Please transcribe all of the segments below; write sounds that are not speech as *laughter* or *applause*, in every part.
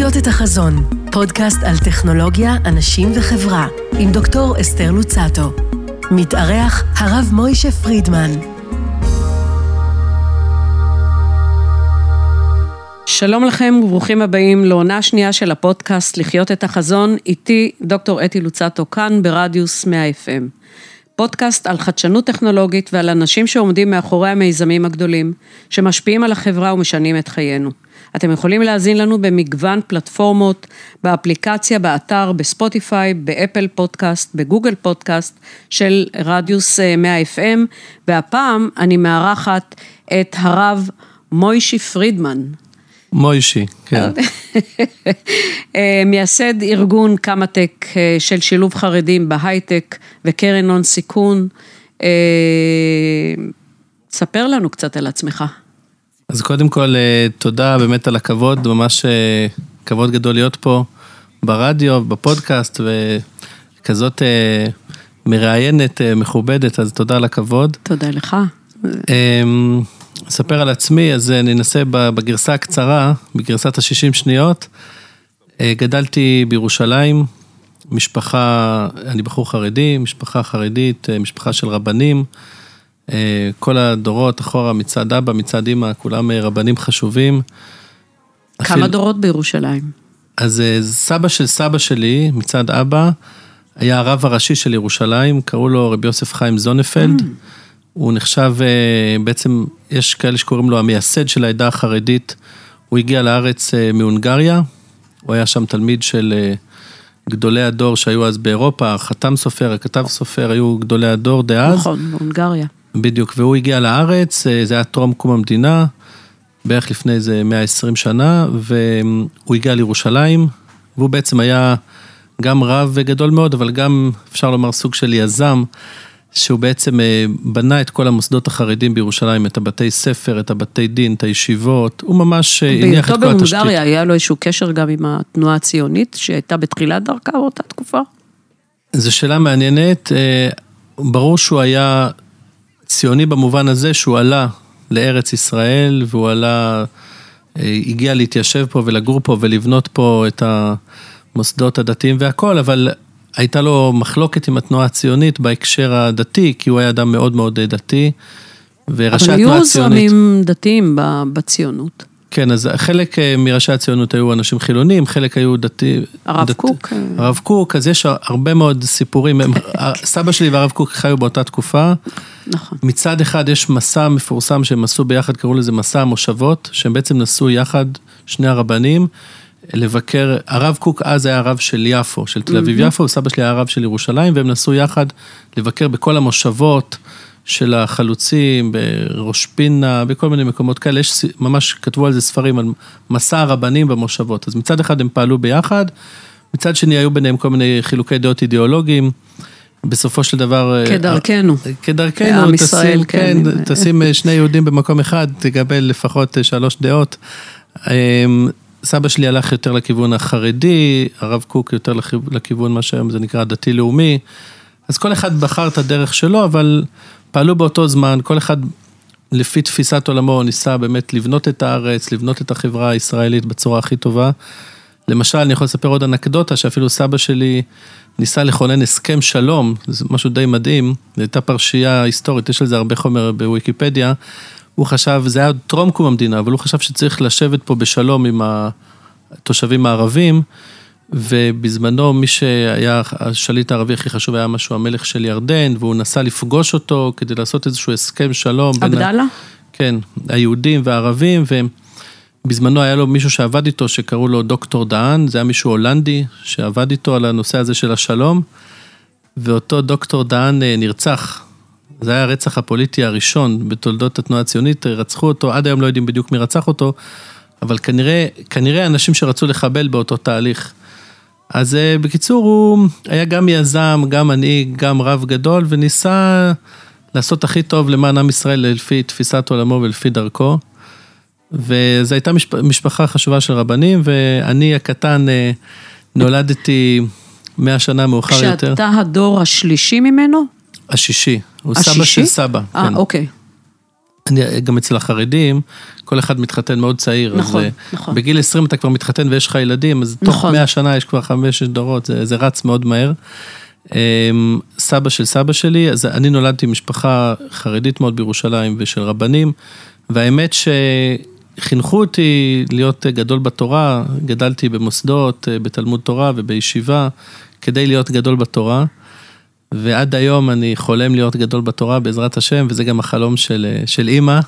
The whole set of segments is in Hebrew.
לחיות את החזון, פודקאסט על טכנולוגיה, אנשים וחברה, עם דוקטור אסתר לוצטו. מתארח הרב מוישה פרידמן. שלום לכם וברוכים הבאים לעונה שנייה של הפודקאסט לחיות את החזון, איתי דוקטור אתי לוצטו כאן ברדיוס 100 FM. פודקאסט על חדשנות טכנולוגית ועל אנשים שעומדים מאחורי המיזמים הגדולים, שמשפיעים על החברה ומשנים את חיינו. אתם יכולים להאזין לנו במגוון פלטפורמות, באפליקציה, באתר, בספוטיפיי, באפל פודקאסט, בגוגל פודקאסט של רדיוס 100 אה, FM, והפעם אני מארחת את הרב מוישי פרידמן. מוישי, כן. *laughs* אה, מייסד ארגון קמא-טק אה, של שילוב חרדים בהייטק וקרן הון סיכון. ספר לנו קצת על עצמך. אז קודם כל, אה, תודה באמת על הכבוד, ממש אה, כבוד גדול להיות פה ברדיו, בפודקאסט, וכזאת אה, מראיינת, מכובדת, אז תודה על הכבוד. תודה לך. אספר על עצמי, אז אני אנסה בגרסה הקצרה, בגרסת ה-60 שניות. גדלתי בירושלים, משפחה, אני בחור חרדי, משפחה חרדית, משפחה של רבנים. אה, כל הדורות אחורה, מצד אבא, מצד אימא, כולם אה, רבנים חשובים. כמה אפילו... דורות בירושלים? אז אה, סבא של סבא שלי, מצד אבא, היה הרב הראשי של ירושלים, קראו לו רבי יוסף חיים זונפלד. Mm. הוא נחשב, בעצם, יש כאלה שקוראים לו המייסד של העדה החרדית. הוא הגיע לארץ מהונגריה, הוא היה שם תלמיד של גדולי הדור שהיו אז באירופה, החתם סופר, הכתב סופר, היו גדולי הדור דאז. נכון, בהונגריה. בדיוק, והוא הגיע לארץ, אה, זה היה טרום קום המדינה, בערך לפני איזה 120 שנה, והוא הגיע לירושלים, והוא בעצם היה גם רב גדול מאוד, אבל גם, אפשר לומר, סוג של יזם, שהוא בעצם אה, בנה את כל המוסדות החרדים בירושלים, את הבתי ספר, את הבתי דין, את הישיבות, הוא ממש אה, הניח את כל התשתית. בהיותו בהונגריה היה לו איזשהו קשר גם עם התנועה הציונית, שהייתה בתחילת דרכה באותה תקופה? זו שאלה מעניינת, ברור שהוא היה ציוני במובן הזה שהוא עלה לארץ ישראל והוא עלה, אה, הגיע להתיישב פה ולגור פה ולבנות פה את המוסדות הדתיים והכל, אבל הייתה לו מחלוקת עם התנועה הציונית בהקשר הדתי, כי הוא היה אדם מאוד מאוד דתי, וראשי התנועה הציונית... אבל היו זרמים דתיים בציונות. כן, אז חלק אה, מראשי הציונות היו אנשים חילונים, חלק היו דתי... הרב דת, קוק. אה. הרב קוק, אז יש הרבה מאוד סיפורים. *laughs* סבא שלי והרב קוק חיו באותה תקופה. נכון. מצד אחד יש מסע מפורסם שהם עשו ביחד, קראו לזה מסע המושבות, שהם בעצם נסעו יחד, שני הרבנים, לבקר, הרב קוק אז היה הרב של יפו, של תל אביב-יפו, וסבא שלי היה הרב של ירושלים, והם נסעו יחד לבקר בכל המושבות. של החלוצים, בראש פינה, בכל מיני מקומות כאלה, יש ממש, כתבו על זה ספרים, על מסע הרבנים במושבות. אז מצד אחד הם פעלו ביחד, מצד שני היו ביניהם כל מיני חילוקי דעות אידיאולוגיים. בסופו של דבר... אה, כדרכנו. כדרכנו, עם ישראל, כן. כן, תשים אה, שני יהודים במקום אחד, תקבל לפחות אה, שלוש דעות. סבא שלי הלך יותר לכיוון החרדי, הרב קוק יותר לכיוון מה שהיום זה נקרא דתי-לאומי. אז כל אחד בחר את הדרך שלו, אבל פעלו באותו זמן, כל אחד לפי תפיסת עולמו ניסה באמת לבנות את הארץ, לבנות את החברה הישראלית בצורה הכי טובה. למשל, אני יכול לספר עוד אנקדוטה, שאפילו סבא שלי ניסה לכונן הסכם שלום, זה משהו די מדהים, זו הייתה פרשייה היסטורית, יש על זה הרבה חומר בוויקיפדיה. הוא חשב, זה היה טרום קום המדינה, אבל הוא חשב שצריך לשבת פה בשלום עם התושבים הערבים. ובזמנו מי שהיה השליט הערבי הכי חשוב היה משהו המלך של ירדן, והוא נסע לפגוש אותו כדי לעשות איזשהו הסכם שלום. עבדאללה? כן, היהודים והערבים, ובזמנו היה לו מישהו שעבד איתו שקראו לו דוקטור דהן, זה היה מישהו הולנדי שעבד איתו על הנושא הזה של השלום, ואותו דוקטור דהן אה, נרצח. זה היה הרצח הפוליטי הראשון בתולדות התנועה הציונית, רצחו אותו, עד היום לא יודעים בדיוק מי רצח אותו, אבל כנראה, כנראה אנשים שרצו לחבל באותו תהליך. אז אה, בקיצור, הוא היה גם יזם, גם מנהיג, גם רב גדול, וניסה לעשות הכי טוב למען עם ישראל לפי תפיסת עולמו ולפי דרכו. וזו הייתה משפחה חשובה של רבנים, ואני הקטן אה, נולדתי מאה שנה מאוחר כשאתה יותר. כשאתה הדור השלישי ממנו? השישי, הוא השישי? סבא של סבא. אה, כן. אוקיי. אני, גם אצל החרדים, כל אחד מתחתן מאוד צעיר. נכון, אז, נכון. בגיל 20 אתה כבר מתחתן ויש לך ילדים, אז תוך נכון. 100 שנה יש כבר חמש דורות, זה, זה רץ מאוד מהר. אמ, סבא של סבא שלי, אז אני נולדתי במשפחה חרדית מאוד בירושלים ושל רבנים, והאמת שחינכו אותי להיות גדול בתורה, גדלתי במוסדות, בתלמוד תורה ובישיבה, כדי להיות גדול בתורה. ועד היום אני חולם להיות גדול בתורה בעזרת השם, וזה גם החלום של, של אימא,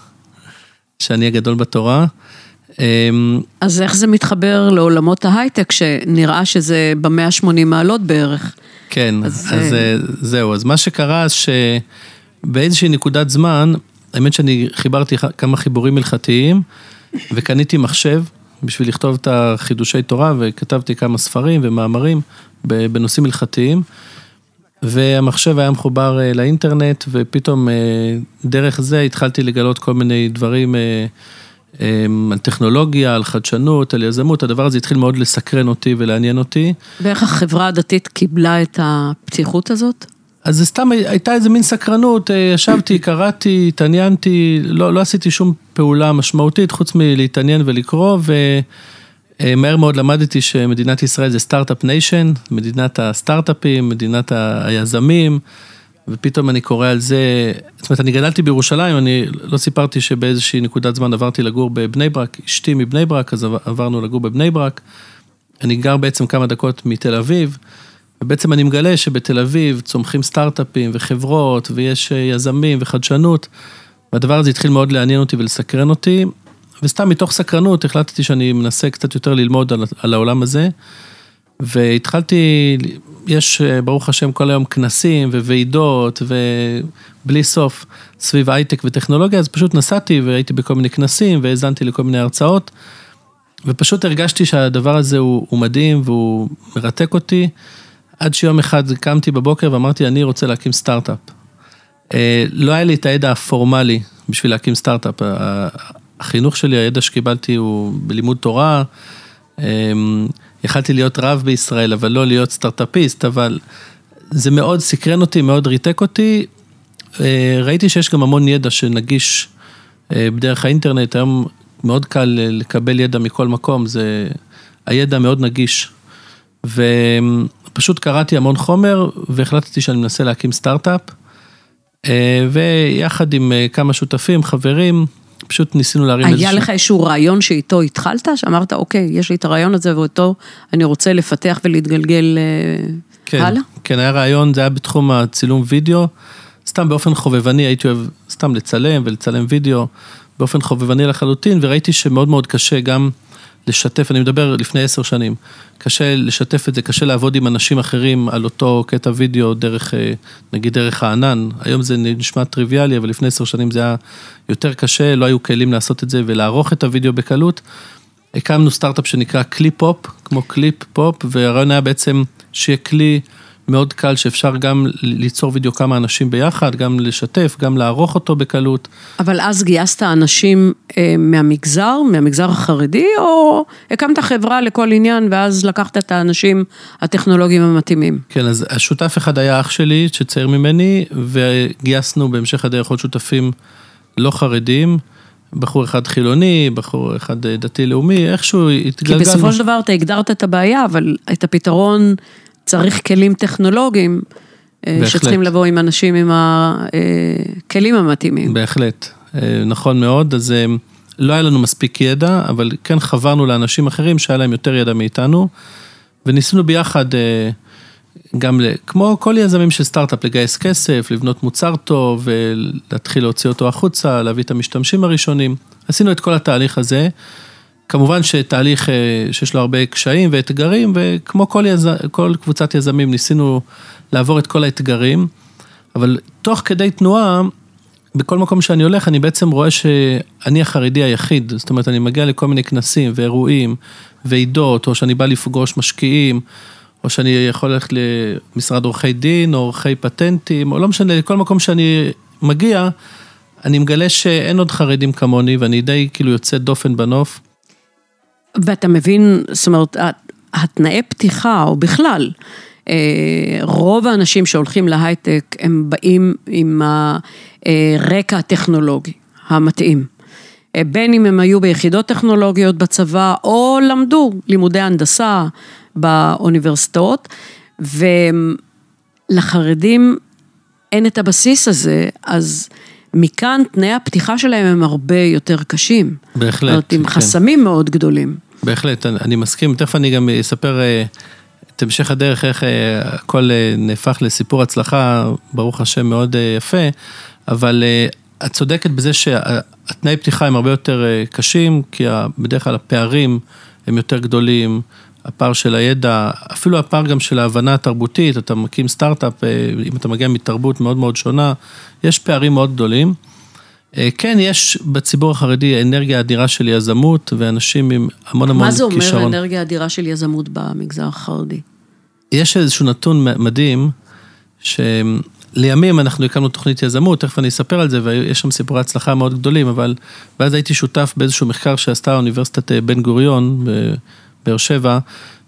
שאני אהיה גדול בתורה. אמ, אז איך זה מתחבר לעולמות ההייטק, שנראה שזה ב-180 מעלות בערך? כן, אז, אז, אז אה, זהו, אז מה שקרה שבאיזושהי נקודת זמן, האמת שאני חיברתי כמה חיבורים הלכתיים, וקניתי מחשב בשביל לכתוב את החידושי תורה, וכתבתי כמה ספרים ומאמרים בנושאים הלכתיים, והמחשב היה מחובר אה, לאינטרנט, ופתאום אה, דרך זה התחלתי לגלות כל מיני דברים. אה, על טכנולוגיה, על חדשנות, על יזמות, הדבר הזה התחיל מאוד לסקרן אותי ולעניין אותי. ואיך החברה הדתית קיבלה את הפתיחות הזאת? אז זה סתם הייתה איזה מין סקרנות, ישבתי, קראתי, התעניינתי, לא, לא עשיתי שום פעולה משמעותית חוץ מלהתעניין ולקרוא, ומהר מאוד למדתי שמדינת ישראל זה Start-Up Nation, מדינת הסטארט-אפים, מדינת היזמים, ופתאום אני קורא על זה, זאת אומרת, אני גדלתי בירושלים, אני לא סיפרתי שבאיזושהי נקודת זמן עברתי לגור בבני ברק, אשתי מבני ברק, אז עבר- עברנו לגור בבני ברק. אני גר בעצם כמה דקות מתל אביב, ובעצם אני מגלה שבתל אביב צומחים סטארט-אפים וחברות, ויש אה, יזמים וחדשנות, והדבר הזה התחיל מאוד לעניין אותי ולסקרן אותי, וסתם מתוך סקרנות החלטתי שאני מנסה קצת יותר ללמוד על, על העולם הזה, והתחלתי, יש אה, ברוך השם כל היום כנסים וועידות ובלי סוף סביב הייטק וטכנולוגיה, אז פשוט נסעתי והייתי בכל מיני כנסים והאזנתי לכל מיני הרצאות. ופשוט הרגשתי שהדבר הזה הוא, הוא מדהים והוא מרתק אותי, עד שיום אחד קמתי בבוקר ואמרתי, אני רוצה להקים סטארט-אפ. אה, לא היה לי את הידע הפורמלי בשביל להקים סטארט-אפ. החינוך שלי, הידע שקיבלתי הוא בלימוד תורה. אה, יכלתי להיות רב בישראל, אבל לא להיות סטארט-אפיסט, אבל זה מאוד סקרן אותי, מאוד ריתק אותי. אה, ראיתי שיש גם המון ידע שנגיש אה, בדרך האינטרנט, היום מאוד קל אה, לקבל ידע מכל מקום, זה, הידע מאוד נגיש. ופשוט קראתי המון חומר והחלטתי שאני מנסה להקים סטארט-אפ. ויחד עם כמה שותפים, חברים, פשוט ניסינו להרים היה איזשהו- לך איזשהו רעיון שאיתו התחלת, שאמרת, אוקיי, יש לי את הרעיון הזה ואותו אני רוצה לפתח ולהתגלגל אה, כן, הלאה? כן, היה רעיון, זה היה בתחום הצילום וידאו. סתם באופן חובבני הייתי אוהב סתם לצלם ולצלם וידאו באופן חובבני לחלוטין, וראיתי שמאוד מאוד קשה גם לשתף, אני מדבר לפני עשר שנים, קשה לשתף את זה, קשה לעבוד עם אנשים אחרים על אותו קטע וידאו דרך, אה, נגיד דרך הענן. היום זה נשמע טריוויאלי, אבל לפני עשר שנים זה היה יותר קשה, לא היו כלים לעשות את זה ולערוך את הוידאו בקלות. הקמנו סטארט-אפ שנקרא קליפ-פופ, כמו קליפ-פופ, והרעיון היה בעצם שיהיה כלי מאוד קל שאפשר גם ליצור וידאו כמה אנשים ביחד, גם לשתף, גם לערוך אותו בקלות. אבל אז גייסת אנשים אה, מהמגזר, מהמגזר החרדי, או הקמת חברה לכל עניין ואז לקחת את האנשים הטכנולוגיים המתאימים? כן, אז השותף אחד היה אח שלי, שצעיר ממני, וגייסנו בהמשך הדרך עוד שותפים לא חרדים, בחור אחד חילוני, בחור אחד אה, דתי-לאומי, איכשהו כי התגלגלנו. בסופו של דבר אתה הגדרת את הבעיה, אבל את הפתרון צריך כלים טכנולוגיים, אה, בהחלט. שצריכים לבוא עם אנשים עם הכלים המתאימים. בהחלט, אה, נכון מאוד, אז אה, לא היה לנו מספיק ידע, אבל כן חברנו לאנשים אחרים שהיה להם יותר ידע מאיתנו, וניסינו ביחד, אה, גם כמו כל יזמים של סטארט-אפ, לגייס כסף, לבנות מוצר טוב, ולהתחיל להוציא אותו החוצה, להביא את המשתמשים הראשונים. עשינו את כל התהליך הזה. כמובן שתהליך אה, שיש לו הרבה קשיים ואתגרים, וכמו כל, יז... כל קבוצת יזמים ניסינו לעבור את כל האתגרים, אבל תוך כדי תנועה, בכל מקום שאני הולך, אני בעצם רואה שאני החרדי היחיד. זאת אומרת, אני מגיע לכל מיני כנסים ואירועים, ועידות, או שאני בא לפגוש משקיעים, או שאני יכול ללכת למשרד עורכי דין, או עורכי פטנטים, או לא משנה, לכל מקום שאני מגיע, אני מגלה שאין עוד חרדים כמוני, ואני די כאילו יוצא דופן בנוף. ואתה מבין, זאת אומרת, התנאי פתיחה, או בכלל, אה, רוב האנשים שהולכים להייטק, הם באים עם הרקע הטכנולוגי. המתאים. בין אם הם היו ביחידות טכנולוגיות בצבא, או למדו לימודי הנדסה באוניברסיטאות, ולחרדים אין את הבסיס הזה, אז מכאן תנאי הפתיחה שלהם הם הרבה יותר קשים. בהחלט. זאת אומרת, עם כן. חסמים מאוד גדולים. בהחלט, אני מסכים, תכף אני גם אספר אה, את המשך הדרך, איך אה, הכל אה, נהפך לסיפור הצלחה, ברוך השם, מאוד יפה, אבל את צודקת בזה שהתנאי פתיחה הם הרבה יותר קשים, כי בדרך כלל הפערים הם יותר גדולים, הפער של הידע, אפילו הפער גם של ההבנה התרבותית, אתה מקים סטארט-אפ, אם אתה מגיע מתרבות מאוד מאוד שונה, יש פערים מאוד גדולים. אה, כן, יש בציבור החרדי אנרגיה אדירה של יזמות, ואנשים עם המון המון כישרון. מה זה אומר אנרגיה אדירה של יזמות במגזר החרדי? יש איזשהו נתון מדהים, שלימים אנחנו הקמנו תוכנית יזמות, תכף אני אספר על זה, ויש שם סיפורי הצלחה מאוד גדולים, אבל, ואז הייתי שותף באיזשהו מחקר שעשתה אוניברסיטת אה, בן גוריון, בבאר שבע,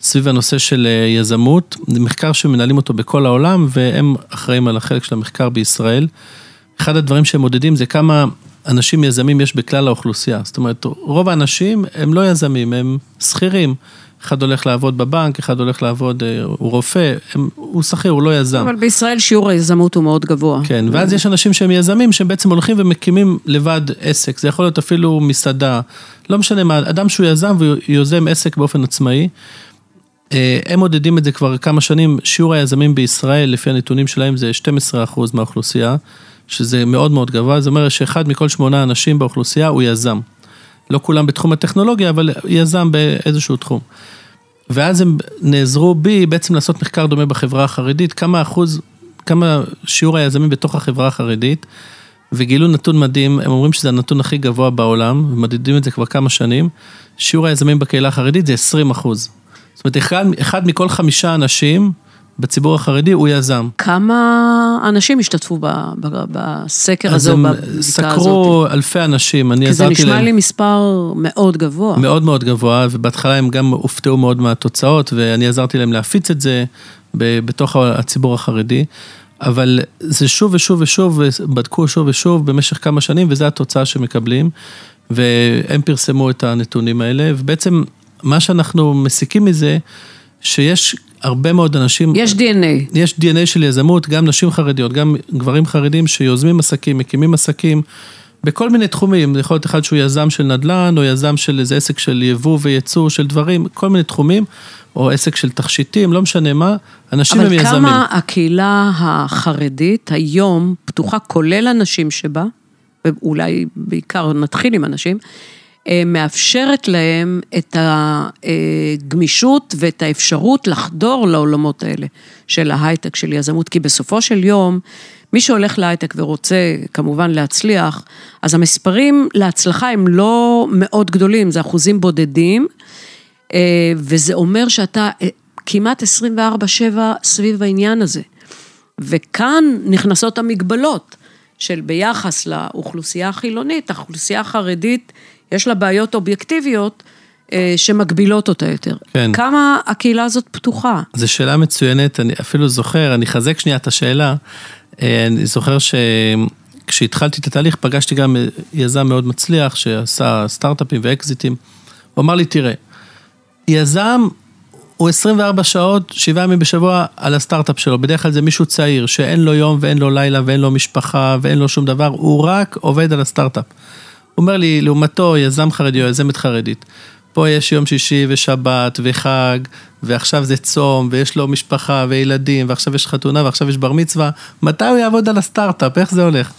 סביב הנושא של אה, יזמות, זה מחקר שמנהלים אותו בכל העולם, והם אחראים על החלק של המחקר בישראל. אחד הדברים שהם מודדים זה כמה אנשים יזמים יש בכלל האוכלוסייה. זאת אומרת, רוב האנשים הם לא יזמים, הם שכירים. אחד הולך לעבוד בבנק, אחד הולך לעבוד, אה, הוא רופא, הם, הוא שכיר, הוא לא יזם. אבל בישראל שיעור היזמות הוא מאוד גבוה. כן, ואז יש אנשים שהם יזמים, שהם בעצם הולכים ומקימים לבד עסק, זה יכול להיות אפילו מסעדה, לא משנה מה, אדם שהוא יזם ויוזם עסק באופן עצמאי. אה, הם מודדים את זה כבר כמה שנים, שיעור היזמים בישראל, לפי הנתונים שלהם, זה 12% מהאוכלוסייה. שזה מאוד מאוד גבוה, זאת אומרת שאחד מכל שמונה אנשים באוכלוסייה הוא יזם. לא כולם בתחום הטכנולוגיה, אבל יזם באיזשהו תחום. ואז הם נעזרו בי בעצם לעשות מחקר דומה בחברה החרדית, כמה אחוז, כמה שיעור היזמים בתוך החברה החרדית, וגילו נתון מדהים, הם אומרים שזה הנתון הכי גבוה בעולם, ומדדים את זה כבר כמה שנים, שיעור היזמים בקהילה החרדית זה 20 אחוז. זאת אומרת, אחד, אחד מכל חמישה אנשים בציבור החרדי הוא יזם. כמה אנשים השתתפו בסקר הזה או בבדיקה הזאת? סקרו אלפי אנשים, אני עזרתי להם. כי זה נשמע לי מספר מאוד גבוה. מאוד מאוד גבוה, ובהתחלה הם גם הופתעו מאוד מהתוצאות, ואני עזרתי להם להפיץ את זה בתוך הציבור החרדי. אבל זה שוב ושוב ושוב, בדקו שוב ושוב במשך כמה שנים, וזו התוצאה שמקבלים. והם פרסמו את הנתונים האלה, ובעצם מה שאנחנו מסיקים מזה, שיש הרבה מאוד אנשים... יש DNA. יש DNA של יזמות, גם נשים חרדיות, גם גברים חרדים שיוזמים עסקים, מקימים עסקים, בכל מיני תחומים, זה יכול להיות אחד שהוא יזם של נדל"ן, או יזם של איזה עסק של יבוא וייצור של דברים, כל מיני תחומים, או עסק של תכשיטים, לא משנה מה, אנשים הם יזמים. אבל כמה הקהילה החרדית היום פתוחה, כולל הנשים שבה, ואולי בעיקר נתחיל עם הנשים, מאפשרת להם את הגמישות ואת האפשרות לחדור לעולמות האלה של ההייטק, של יזמות, כי בסופו של יום, מי שהולך להייטק ורוצה כמובן להצליח, אז המספרים להצלחה הם לא מאוד גדולים, זה אחוזים בודדים, אה, וזה אומר שאתה אה, כמעט 24-7 סביב העניין הזה. וכאן נכנסות המגבלות של ביחס לאוכלוסייה החילונית, האוכלוסייה החרדית יש לה בעיות אובייקטיביות אה, שמגבילות אותה יותר. כן. כמה הקהילה הזאת פתוחה? זו שאלה מצוינת, אני אפילו זוכר, אני אחזק שנייה את השאלה. אה, אני זוכר שכשהתחלתי את התהליך פגשתי גם יזם מאוד מצליח שעשה סטארט-אפים ואקזיטים. הוא אמר לי, תראה, יזם הוא 24 שעות, 7 ימים בשבוע על הסטארט-אפ שלו. בדרך כלל זה מישהו צעיר, שאין לו יום ואין לו לילה ואין לו משפחה ואין לו שום דבר, הוא רק עובד על הסטארט-אפ. אומר לי, לעומתו, יזם חרדי או יזמת חרדית. פה יש יום שישי ושבת וחג, ועכשיו זה צום, ויש לו משפחה וילדים, ועכשיו יש חתונה, ועכשיו יש בר מצווה, מתי הוא יעבוד על הסטארט-אפ? איך זה הולך?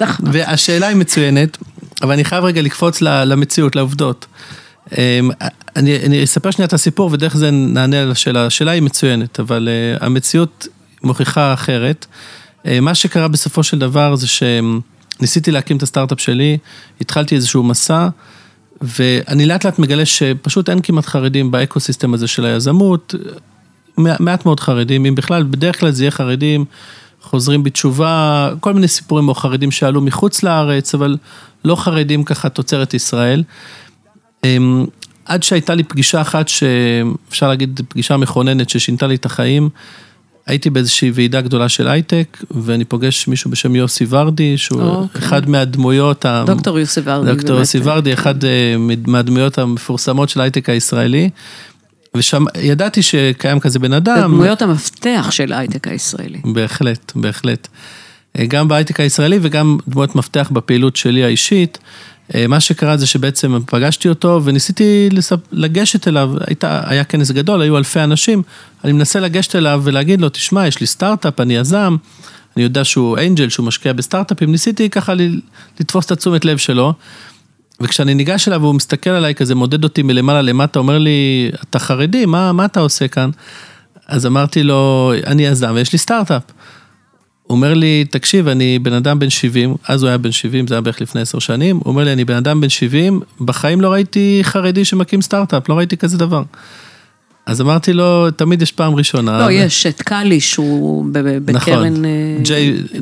נכון. והשאלה היא מצוינת, אבל אני חייב רגע לקפוץ למציאות, לעובדות. אמ, אני, אני אספר שנייה את הסיפור ודרך זה נענה על השאלה. השאלה היא מצוינת, אבל uh, המציאות מוכיחה אחרת. Uh, מה שקרה בסופו של דבר זה שהם... ניסיתי להקים את הסטארט-אפ שלי, התחלתי איזשהו מסע, ואני לאט לאט מגלה שפשוט אין כמעט חרדים ב ecosystem הזה של היזמות, מעט מאוד חרדים, אם בכלל, בדרך כלל זה יהיה חרדים, חוזרים בתשובה, כל מיני סיפורים או חרדים שעלו מחוץ לארץ, אבל לא חרדים ככה תוצרת ישראל. אמ, עד שהייתה לי פגישה אחת שאפשר להגיד פגישה מכוננת ששינתה לי את החיים, הייתי באיזושהי ועידה גדולה של הייטק, ואני פוגש מישהו בשם יוסי ורדי, שהוא. אוקיי. אחד מהדמויות... דוקטור יוסי ורדי. דוקטור יוסי ורדי, אחד אה, מהדמויות המפורסמות של ההייטק הישראלי. ושם, ידעתי שקיים כזה בן אדם. זה דמויות המפתח של ההייטק הישראלי. בהחלט, בהחלט. אה, גם בהייטק הישראלי וגם דמויות מפתח בפעילות שלי האישית. אה, מה שקרה זה שבעצם פגשתי אותו וניסיתי לגשת אליו, הייתה, היה כנס גדול, היו אלפי אנשים, אני מנסה לגשת אליו ולהגיד לו, תשמע, יש לי סטארט-אפ, אני יזם, אני יודע שהוא אנג'ל, שהוא משקיע בסטארט-אפים, ניסיתי ככה לתפוס את התשומת לב שלו, וכשאני ניגש אליו והוא מסתכל עליי כזה, מודד אותי מלמעלה למטה, אומר לי, אתה חרדי, מה, מה אתה עושה כאן? אז אמרתי לו, אני יזם ויש לי סטארט-אפ. אומר לי, תקשיב, אני בן אדם בן 70, אז הוא היה בן 70, זה היה בערך לפני עשר שנים, הוא אומר לי, אני בן אדם בן 70, בחיים לא ראיתי חרדי שמקים סטארט-אפ, לא ראיתי כזה דבר. אז אמרתי לו, תמיד יש פעם ראשונה. לא, יש את קאלי שהוא בקרן... נכון,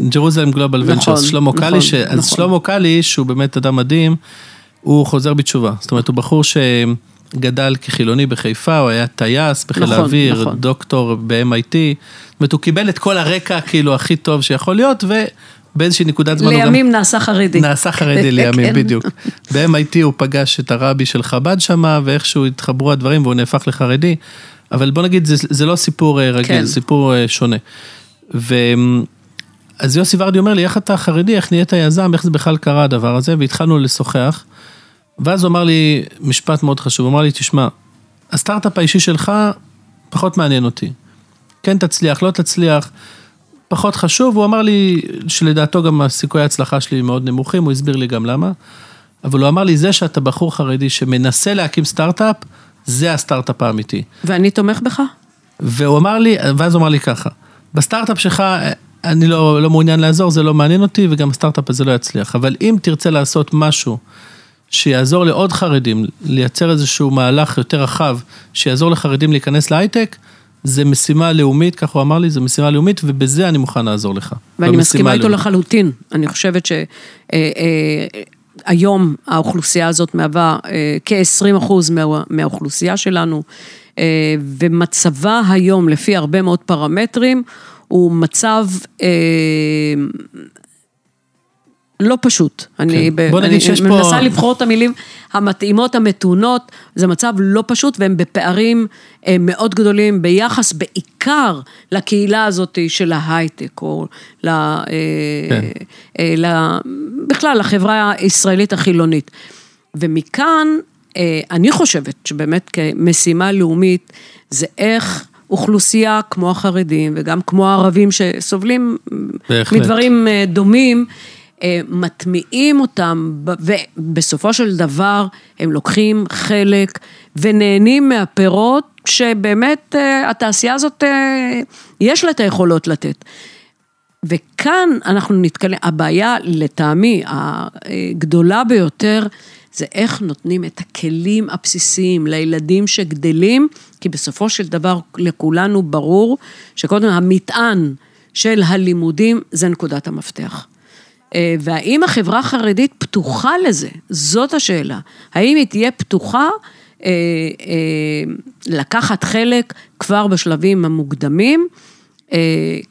ג'רוזלם גלובל ונצ'רס, שלמה קאלי, נכון, אז נכון. שלמה קאלי, שהוא באמת אדם מדהים, הוא חוזר בתשובה. זאת אומרת, הוא בחור שגדל כחילוני בחיפה, הוא היה טייס בחיל נכון, האוויר, נכון. דוקטור ב-MIT. זאת אומרת, הוא קיבל את כל הרקע כאילו הכי טוב שיכול להיות, ובאיזושהי נקודת זמן הוא גם... לימים נעשה חרדי. נעשה חרדי *laughs* לימים, כן. בדיוק. ב-MIT הוא פגש את הרבי של חב"ד שמה, ואיכשהו התחברו הדברים והוא נהפך לחרדי. אבל בוא נגיד, זה, זה לא סיפור אה, רגיל, כן. זה סיפור אה, שונה. ו... אז יוסי ורדי אומר לי, איך אתה חרדי, איך נהיית יזם, איך זה בכלל קרה הדבר הזה, והתחלנו לשוחח. ואז הוא אמר לי משפט מאוד חשוב, הוא אמר לי, תשמע, הסטארט-אפ האישי שלך פחות מעניין אותי. כן תצליח, לא תצליח, פחות חשוב, הוא אמר לי שלדעתו גם הסיכויי ההצלחה שלי מאוד נמוכים, הוא הסביר לי גם למה. אבל הוא אמר לי, זה שאתה בחור חרדי שמנסה להקים סטארט-אפ, זה הסטארט-אפ האמיתי. ואני תומך בך? והוא אמר לי, ואז הוא אמר לי ככה, בסטארט-אפ שלך אני לא, לא מעוניין לעזור, זה לא מעניין אותי, וגם הסטארט-אפ הזה לא יצליח. אבל אם תרצה לעשות משהו שיעזור לעוד חרדים, לייצר איזשהו מהלך יותר רחב, שיעזור לחרדים להיכנס להייטק, זה משימה לאומית, כך הוא אמר לי, זה משימה לאומית, ובזה אני מוכן לעזור לך. ואני מסכימה איתו לחלוטין. אני חושבת שהיום אה, אה, האוכלוסייה הזאת מהווה אה, כ-20 אחוז מהאוכלוסייה שלנו, ומצבה היום, לפי הרבה מאוד פרמטרים, הוא מצב אה, לא פשוט. כן. אני, בוא נגיד שיש פה... אני מנסה לבחור את המילים המתאימות, המתונות, זה מצב לא פשוט והם בפערים אה, מאוד גדולים ביחס בעיקר לקהילה הזאת של ההייטק, או ל, אה, כן. אה, ל, בכלל לחברה הישראלית החילונית. ומכאן, אה, אני חושבת שבאמת כמשימה לאומית, זה איך אוכלוסייה כמו החרדים וגם כמו הערבים שסובלים בהחלט. מדברים דומים, מטמיעים אותם, ובסופו של דבר הם לוקחים חלק ונהנים מהפירות שבאמת אה, התעשייה הזאת, יש לה את היכולות לתת. וכאן אנחנו נתקלים, הבעיה לטעמי הגדולה ביותר זה איך נותנים את הכלים הבסיסיים לילדים שגדלים, כי בסופו של דבר לכולנו ברור שקודם המטען של הלימודים זה נקודת המפתח. אה, והאם החברה החרדית פתוחה לזה? זאת השאלה. האם היא תהיה פתוחה אה, אה, לקחת חלק כבר בשלבים המוקדמים?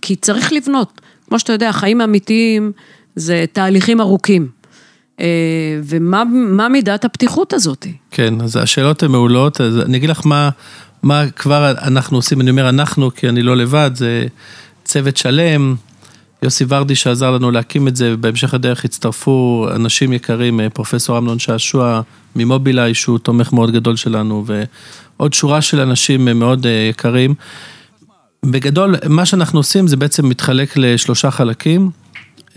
כי צריך לבנות. כמו שאתה יודע, חיים אמיתיים זה תהליכים ארוכים. ומה מידת הפתיחות הזאת? כן, אז השאלות הן מעולות, אז אני אגיד לך מה, מה כבר אנחנו עושים, אני אומר אנחנו, כי אני לא לבד, זה צוות שלם, יוסי ורדי שעזר לנו להקים את זה, ובהמשך הדרך הצטרפו אנשים יקרים, אה, פרופסור אמנון שעשוע ממובילאיי, שהוא תומך מאוד גדול שלנו, ועוד שורה של אנשים אה, מאוד יקרים. בגדול, מה שאנחנו עושים זה בעצם מתחלק לשלושה חלקים.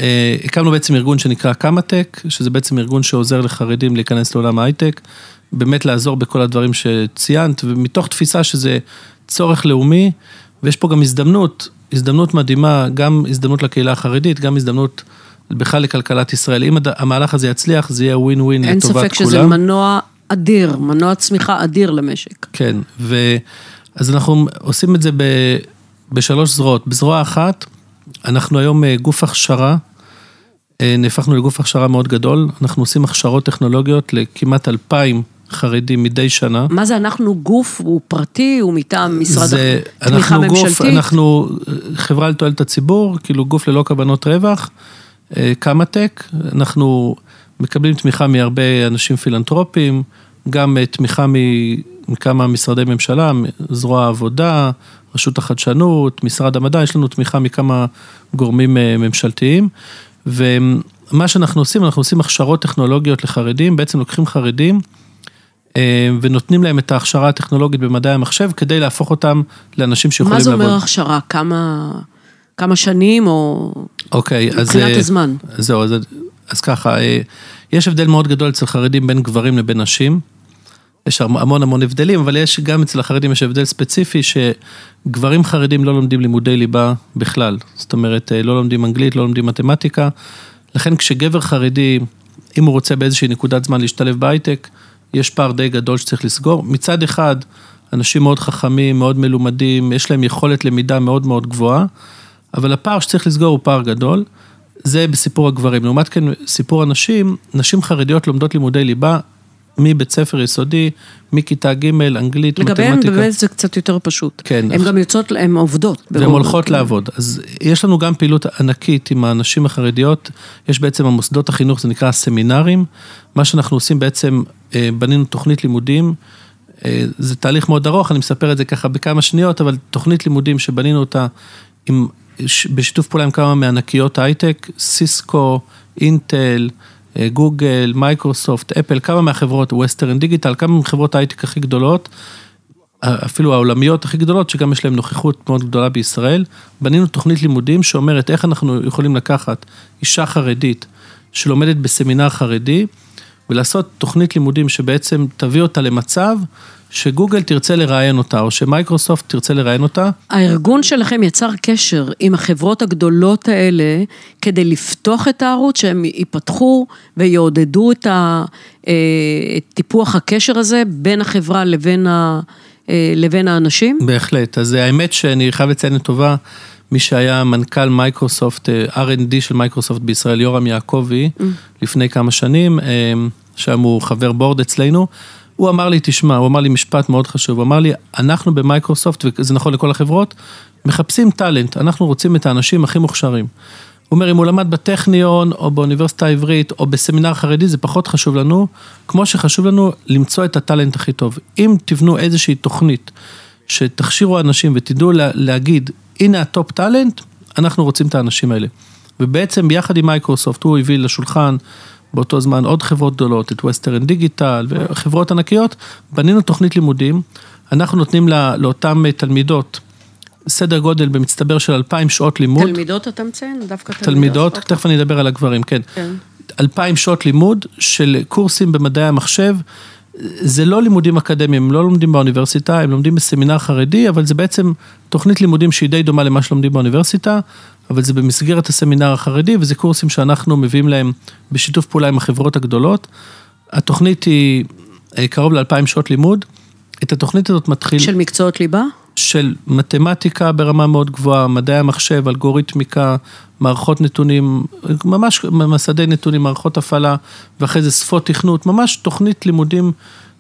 אה, הקמנו בעצם ארגון שנקרא קמא-טק, שזה בעצם ארגון שעוזר לחרדים להיכנס לעולם ההייטק, באמת לעזור בכל הדברים שציינת, ומתוך תפיסה שזה צורך לאומי, ויש פה גם הזדמנות, הזדמנות מדהימה, גם הזדמנות לקהילה החרדית, גם הזדמנות בכלל לכלכלת ישראל. אם המהלך הזה יצליח, זה יהיה ווין ווין לטובת כולם. אין ספק שזה מנוע אדיר, מנוע צמיחה אדיר למשק. כן, ו... אז אנחנו עושים את זה ב... בשלוש זרועות. בזרוע אחת, אנחנו היום אה, גוף הכשרה, אה, נהפכנו לגוף הכשרה מאוד גדול, אנחנו עושים הכשרות טכנולוגיות לכמעט אלפיים חרדים מדי שנה. מה זה אנחנו גוף, הוא פרטי, הוא מטעם משרד זה, תמיכה אנחנו ממשלתית? גוף, אנחנו חברה לתועלת הציבור, כאילו גוף ללא כוונות רווח, קמא-טק, אנחנו מקבלים תמיכה מהרבה אנשים פילנטרופיים, גם תמיכה מכמה משרדי ממשלה, זרוע העבודה, רשות החדשנות, משרד המדע, יש לנו תמיכה מכמה גורמים ממשלתיים. ומה שאנחנו עושים, אנחנו עושים הכשרות טכנולוגיות לחרדים, בעצם לוקחים חרדים ונותנים להם את ההכשרה הטכנולוגית במדעי המחשב, כדי להפוך אותם לאנשים שיכולים לעבוד. מה זה אומר הכשרה? כמה, כמה שנים או... אוקיי, אז... מבחינת הזמן. זהו, אז, אז ככה, יש הבדל מאוד גדול אצל חרדים בין גברים לבין נשים. יש המון המון הבדלים, אבל יש גם אצל החרדים יש הבדל ספציפי שגברים חרדים לא לומדים לימודי ליבה בכלל. זאת אומרת, לא לומדים אנגלית, לא לומדים מתמטיקה. לכן כשגבר חרדי, אם הוא רוצה באיזושהי נקודת זמן להשתלב בהייטק, יש פער די גדול שצריך לסגור. מצד אחד, אנשים מאוד חכמים, מאוד מלומדים, יש להם יכולת למידה מאוד מאוד גבוהה, אבל הפער שצריך לסגור הוא פער גדול. זה בסיפור הגברים. לעומת כן, סיפור הנשים, נשים חרדיות לומדות לימודי ליבה, מבית ספר יסודי, מכיתה ג', אנגלית, לגביהם מתמטיקה. לגביהם באמת זה קצת יותר פשוט. כן. הן גם יוצאות, הן עובדות. והן הולכות לעבוד. אז יש לנו גם פעילות ענקית עם הנשים החרדיות, יש בעצם המוסדות החינוך, זה נקרא הסמינרים. מה שאנחנו עושים בעצם, בנינו תוכנית לימודים, זה תהליך מאוד ארוך, אני מספר את זה ככה בכמה שניות, אבל תוכנית לימודים שבנינו אותה עם, בשיתוף פעולה עם כמה מענקיות הייטק, סיסקו, אינטל, גוגל, מייקרוסופט, אפל, כמה מהחברות, ווסטרן דיגיטל, כמה מחברות ההייטק הכי גדולות, אפילו העולמיות הכי גדולות, שגם יש להן נוכחות מאוד גדולה בישראל, בנינו תוכנית לימודים שאומרת איך אנחנו יכולים לקחת אישה חרדית שלומדת בסמינר חרדי, ולעשות תוכנית לימודים שבעצם תביא אותה למצב שגוגל תרצה לראיין אותה, או שמייקרוסופט תרצה לראיין אותה. הארגון שלכם יצר קשר עם החברות הגדולות האלה, כדי לפתוח את הערוץ, שהם ייפתחו ויעודדו את, ה, את טיפוח הקשר הזה בין החברה לבין, ה, לבין האנשים? בהחלט, אז האמת שאני חייב לציין לטובה, מי שהיה מנכ"ל מייקרוסופט, R&D של מייקרוסופט בישראל, יורם יעקבי, mm. לפני כמה שנים, שם הוא חבר board אצלנו, הוא אמר לי, תשמע, הוא אמר לי משפט מאוד חשוב, הוא אמר לי, אנחנו במייקרוסופט, וזה נכון לכל החברות, מחפשים talent, אנחנו רוצים את האנשים הכי מוכשרים. הוא אומר, אם הוא למד בטכניון, או באוניברסיטה העברית, או בסמינר חרדי, זה פחות חשוב לנו, כמו שחשוב לנו למצוא את ה talent הכי טוב. אם תבנו איזושהי תוכנית, שתכשירו אנשים ותדעו לה, להגיד, הנה ה top talent, אנחנו רוצים את האנשים האלה. ובעצם ביחד עם מייקרוסופט, הוא הביא לשולחן, באותו זמן עוד חברות גדולות, את ווסטרן דיגיטל וחברות ענקיות, בנינו תוכנית לימודים, אנחנו נותנים לה, לאותן תלמידות סדר גודל במצטבר של 2,000 שעות לימוד. תלמידות אתה מציין? דווקא תלמידות. תלמידות, תכף אני אדבר על הגברים, כן. כן. 2,000 שעות לימוד של קורסים במדעי המחשב, זה לא לימודים אקדמיים, הם לא לומדים באוניברסיטה, הם לומדים בסמינר חרדי, אבל זה בעצם תוכנית לימודים שהיא די דומה למה שלומדים באוניברסיטה, אבל זה במסגרת הסמינר החרדי, וזה קורסים שאנחנו מביאים להם בשיתוף פעולה עם החברות הגדולות. התוכנית היא קרוב ל-2,000 שעות לימוד. את התוכנית הזאת מתחיל... של מקצועות ליבה? של מתמטיקה ברמה מאוד גבוהה, מדעי המחשב, אלגוריתמיקה, מערכות נתונים, ממש מסדי נתונים, מערכות הפעלה, ואחרי זה שפות תכנות, ממש תוכנית לימודים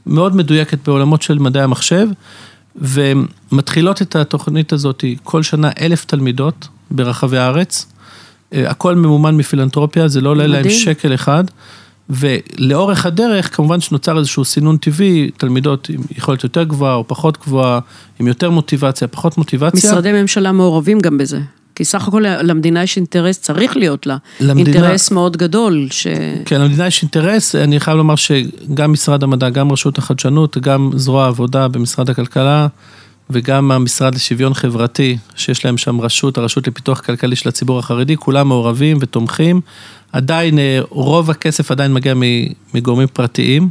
מאוד מדויקת בעולמות של מדעי המחשב, ומתחילות את התוכנית הזאת כל שנה אלף תלמידות ברחבי הארץ, הכל ממומן מפילנטרופיה, זה לא עולה להם שקל אחד. ולאורך הדרך, כמובן שנוצר איזשהו סינון טבעי, תלמידות עם יכולת יותר גבוהה או פחות גבוהה, עם יותר מוטיבציה, פחות מוטיבציה. משרדי ממשלה מעורבים גם בזה. כי סך הכל למדינה יש אינטרס, צריך להיות לה, למדינה, אינטרס מאוד גדול. ש... כן, למדינה יש אינטרס, אני חייב לומר שגם משרד המדע, גם רשות החדשנות, גם זרוע העבודה במשרד הכלכלה, וגם המשרד לשוויון חברתי, שיש להם שם רשות, הרשות לפיתוח כלכלי של הציבור החרדי, כולם מעורבים ותומכים. עדיין, רוב הכסף עדיין מגיע מגורמים פרטיים.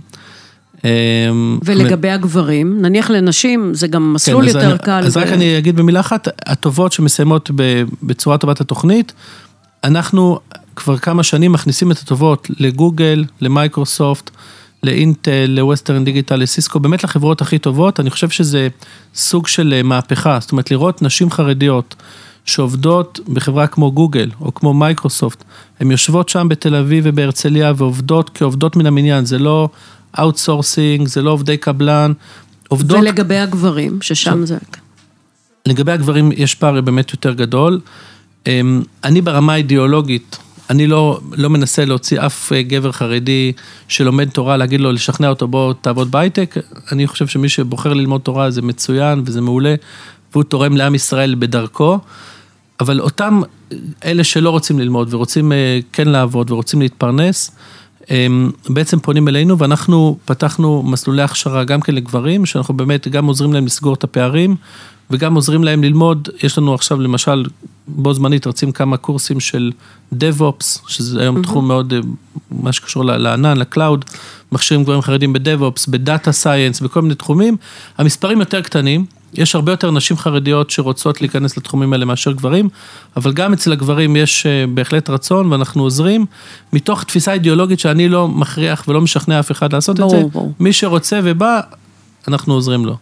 ולגבי הגברים, נניח לנשים, זה גם מסלול כן, יותר אני, קל. אז ו... רק אני אגיד במילה אחת, הטובות שמסיימות בצורה טובה את התוכנית, אנחנו כבר כמה שנים מכניסים את הטובות לגוגל, למייקרוסופט, לאינטל, לווסטרן דיגיטל, לסיסקו, באמת לחברות הכי טובות, אני חושב שזה סוג של מהפכה, זאת אומרת לראות נשים חרדיות שעובדות בחברה כמו גוגל או כמו מייקרוסופט, הן יושבות שם בתל אביב ובהרצליה ועובדות כעובדות מן המניין, זה לא outsourcing, זה לא עובדי קבלן. עובדות... ולגבי הגברים, ששם זה... לגבי הגברים יש פער באמת יותר גדול. אמ, אני ברמה האידיאולוגית, אני לא, לא מנסה להוציא אף אה, גבר חרדי שלומד תורה, להגיד לו, לשכנע אותו, בוא תעבוד בהייטק. אני חושב שמי שבוחר ללמוד תורה זה מצוין וזה מעולה, והוא תורם לעם ישראל בדרכו. אבל אותם אלה שלא רוצים ללמוד ורוצים אה, כן לעבוד ורוצים להתפרנס, בעצם פונים אלינו ואנחנו פתחנו מסלולי הכשרה גם כן לגברים, שאנחנו באמת גם עוזרים להם לסגור את הפערים וגם עוזרים להם ללמוד, יש לנו עכשיו למשל, בו זמנית רצים כמה קורסים של DevOps, שזה היום mm-hmm. תחום מאוד, אה, מה שקשור לענן, ל cloud, מכשירים גברים חרדים ב-DevOps, ב data science, בכל מיני תחומים, המספרים יותר קטנים, יש הרבה יותר נשים חרדיות שרוצות להיכנס לתחומים האלה מאשר גברים, אבל גם אצל הגברים יש אה, בהחלט רצון ואנחנו עוזרים, מתוך תפיסה אידיאולוגית שאני לא מכריח ולא משכנע אף אחד לעשות ברור, את זה, ברור. מי שרוצה ובא, אנחנו עוזרים לו.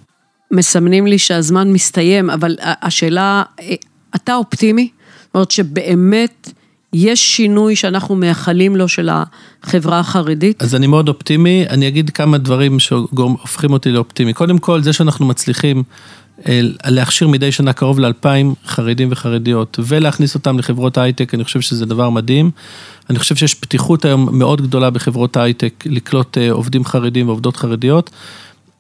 מסמנים לי שהזמן מסתיים, אבל השאלה, אה, אתה אופטימי? זאת אומרת שבאמת יש שינוי שאנחנו מייחלים לו של החברה החרדית? אז אני מאוד אופטימי, אני אגיד כמה דברים שהופכים אותי לאופטימי. קודם כל, זה שאנחנו מצליחים אה, להכשיר מדי שנה קרוב לאלפיים חרדים וחרדיות ולהכניס אותם לחברות הייטק, אני חושב שזה דבר מדהים. אני חושב שיש פתיחות היום מאוד גדולה בחברות הייטק לקלוט אה, עובדים חרדים ועובדות חרדיות.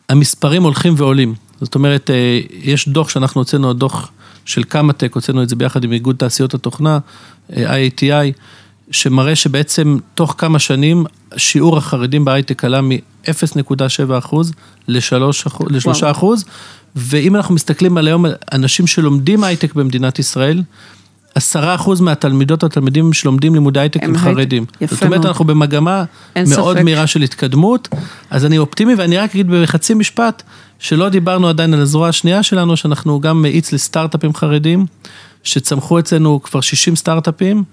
המספרים הולכים ועולים. זאת אומרת, אה, יש דוח שאנחנו הוצאנו, הדוח של קמא-טק, הוצאנו את זה ביחד עם איגוד תעשיות התוכנה, IATI, שמראה שבעצם תוך כמה שנים שיעור החרדים בהייטק עלה מ-0.7 אחוז ל-3 אחוז, ואם אנחנו מסתכלים על היום אנשים שלומדים הייטק במדינת ישראל, עשרה אחוז מהתלמידות והתלמידים שלומדים לימודי הייטק הם חרדים. יפה זאת אומרת, מאוד. אנחנו במגמה מאוד ספק. מהירה של התקדמות, אז אני אופטימי ואני רק אגיד בחצי משפט, שלא דיברנו עדיין על הזרוע השנייה שלנו, שאנחנו גם מאיץ לסטארט-אפים חרדים, שצמחו אצלנו כבר 60 סטארט-אפים.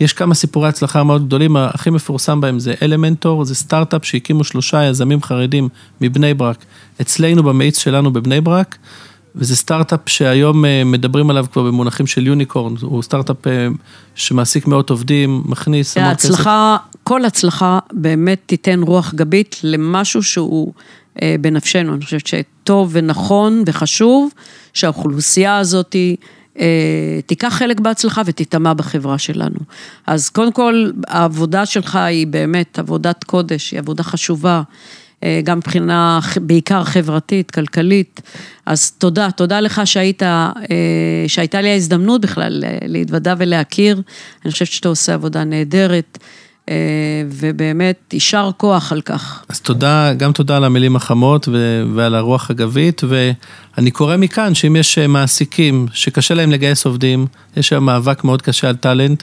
יש כמה סיפורי הצלחה מאוד גדולים, הכי מפורסם בהם זה אלמנטור, זה סטארט-אפ שהקימו שלושה יזמים חרדים מבני ברק, אצלנו במאיץ שלנו בבני ברק, וזה סטארט-אפ שהיום אה, מדברים עליו כבר במונחים של יוניקורן, הוא סטארט-אפ אה, שמעסיק מאות עובדים, מכניס המון כסף. הצלחה, כל הצלחה באמת תיתן רוח גבית למשהו שהוא בנפשנו, אני חושבת שטוב ונכון וחשוב שהאוכלוסייה הזאת תיקח חלק בהצלחה ותטמע בחברה שלנו. אז קודם כל, העבודה שלך היא באמת עבודת קודש, היא עבודה חשובה. אה, גם מבחינה בעיקר חברתית, כלכלית. אז תודה, תודה לך שהיית, אה, שהייתה לי ההזדמנות בכלל להתוודע ולהכיר. אני חושבת שאתה עושה עבודה נהדרת. אה, ובאמת, יישר כוח על כך. אז תודה, גם תודה על המילים החמות ועל הרוח הגבית, ואני קורא מכאן שאם יש מעסיקים שקשה להם לגייס עובדים, יש היום מאבק מאוד קשה על טאלנט,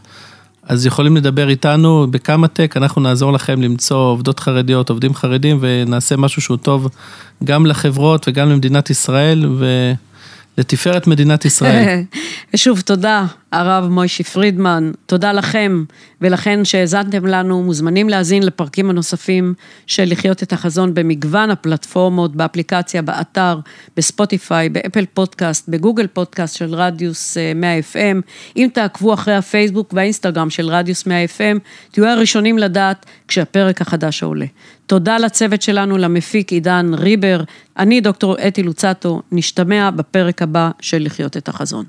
אז יכולים לדבר איתנו בכמה טק, אנחנו נעזור לכם למצוא עובדות חרדיות, עובדים חרדים, ונעשה משהו שהוא טוב גם לחברות וגם למדינת ישראל, ולתפארת מדינת ישראל. *laughs* ושוב, תודה, הרב מוישי פרידמן, תודה לכם ולכן שהאזנתם לנו, מוזמנים להאזין לפרקים הנוספים של לחיות את החזון במגוון הפלטפורמות, באפליקציה, באתר, בספוטיפיי, באפל פודקאסט, בגוגל פודקאסט של רדיוס 100 אה, FM. אם תעקבו אחרי הפייסבוק והאינסטגרם של רדיוס 100 FM, תהיו הראשונים לדעת כשהפרק החדש עולה. תודה לצוות שלנו, למפיק עידן ריבר, אני דוקטור אתי לוצטו, נשתמע בפרק הבא של לחיות את החזון.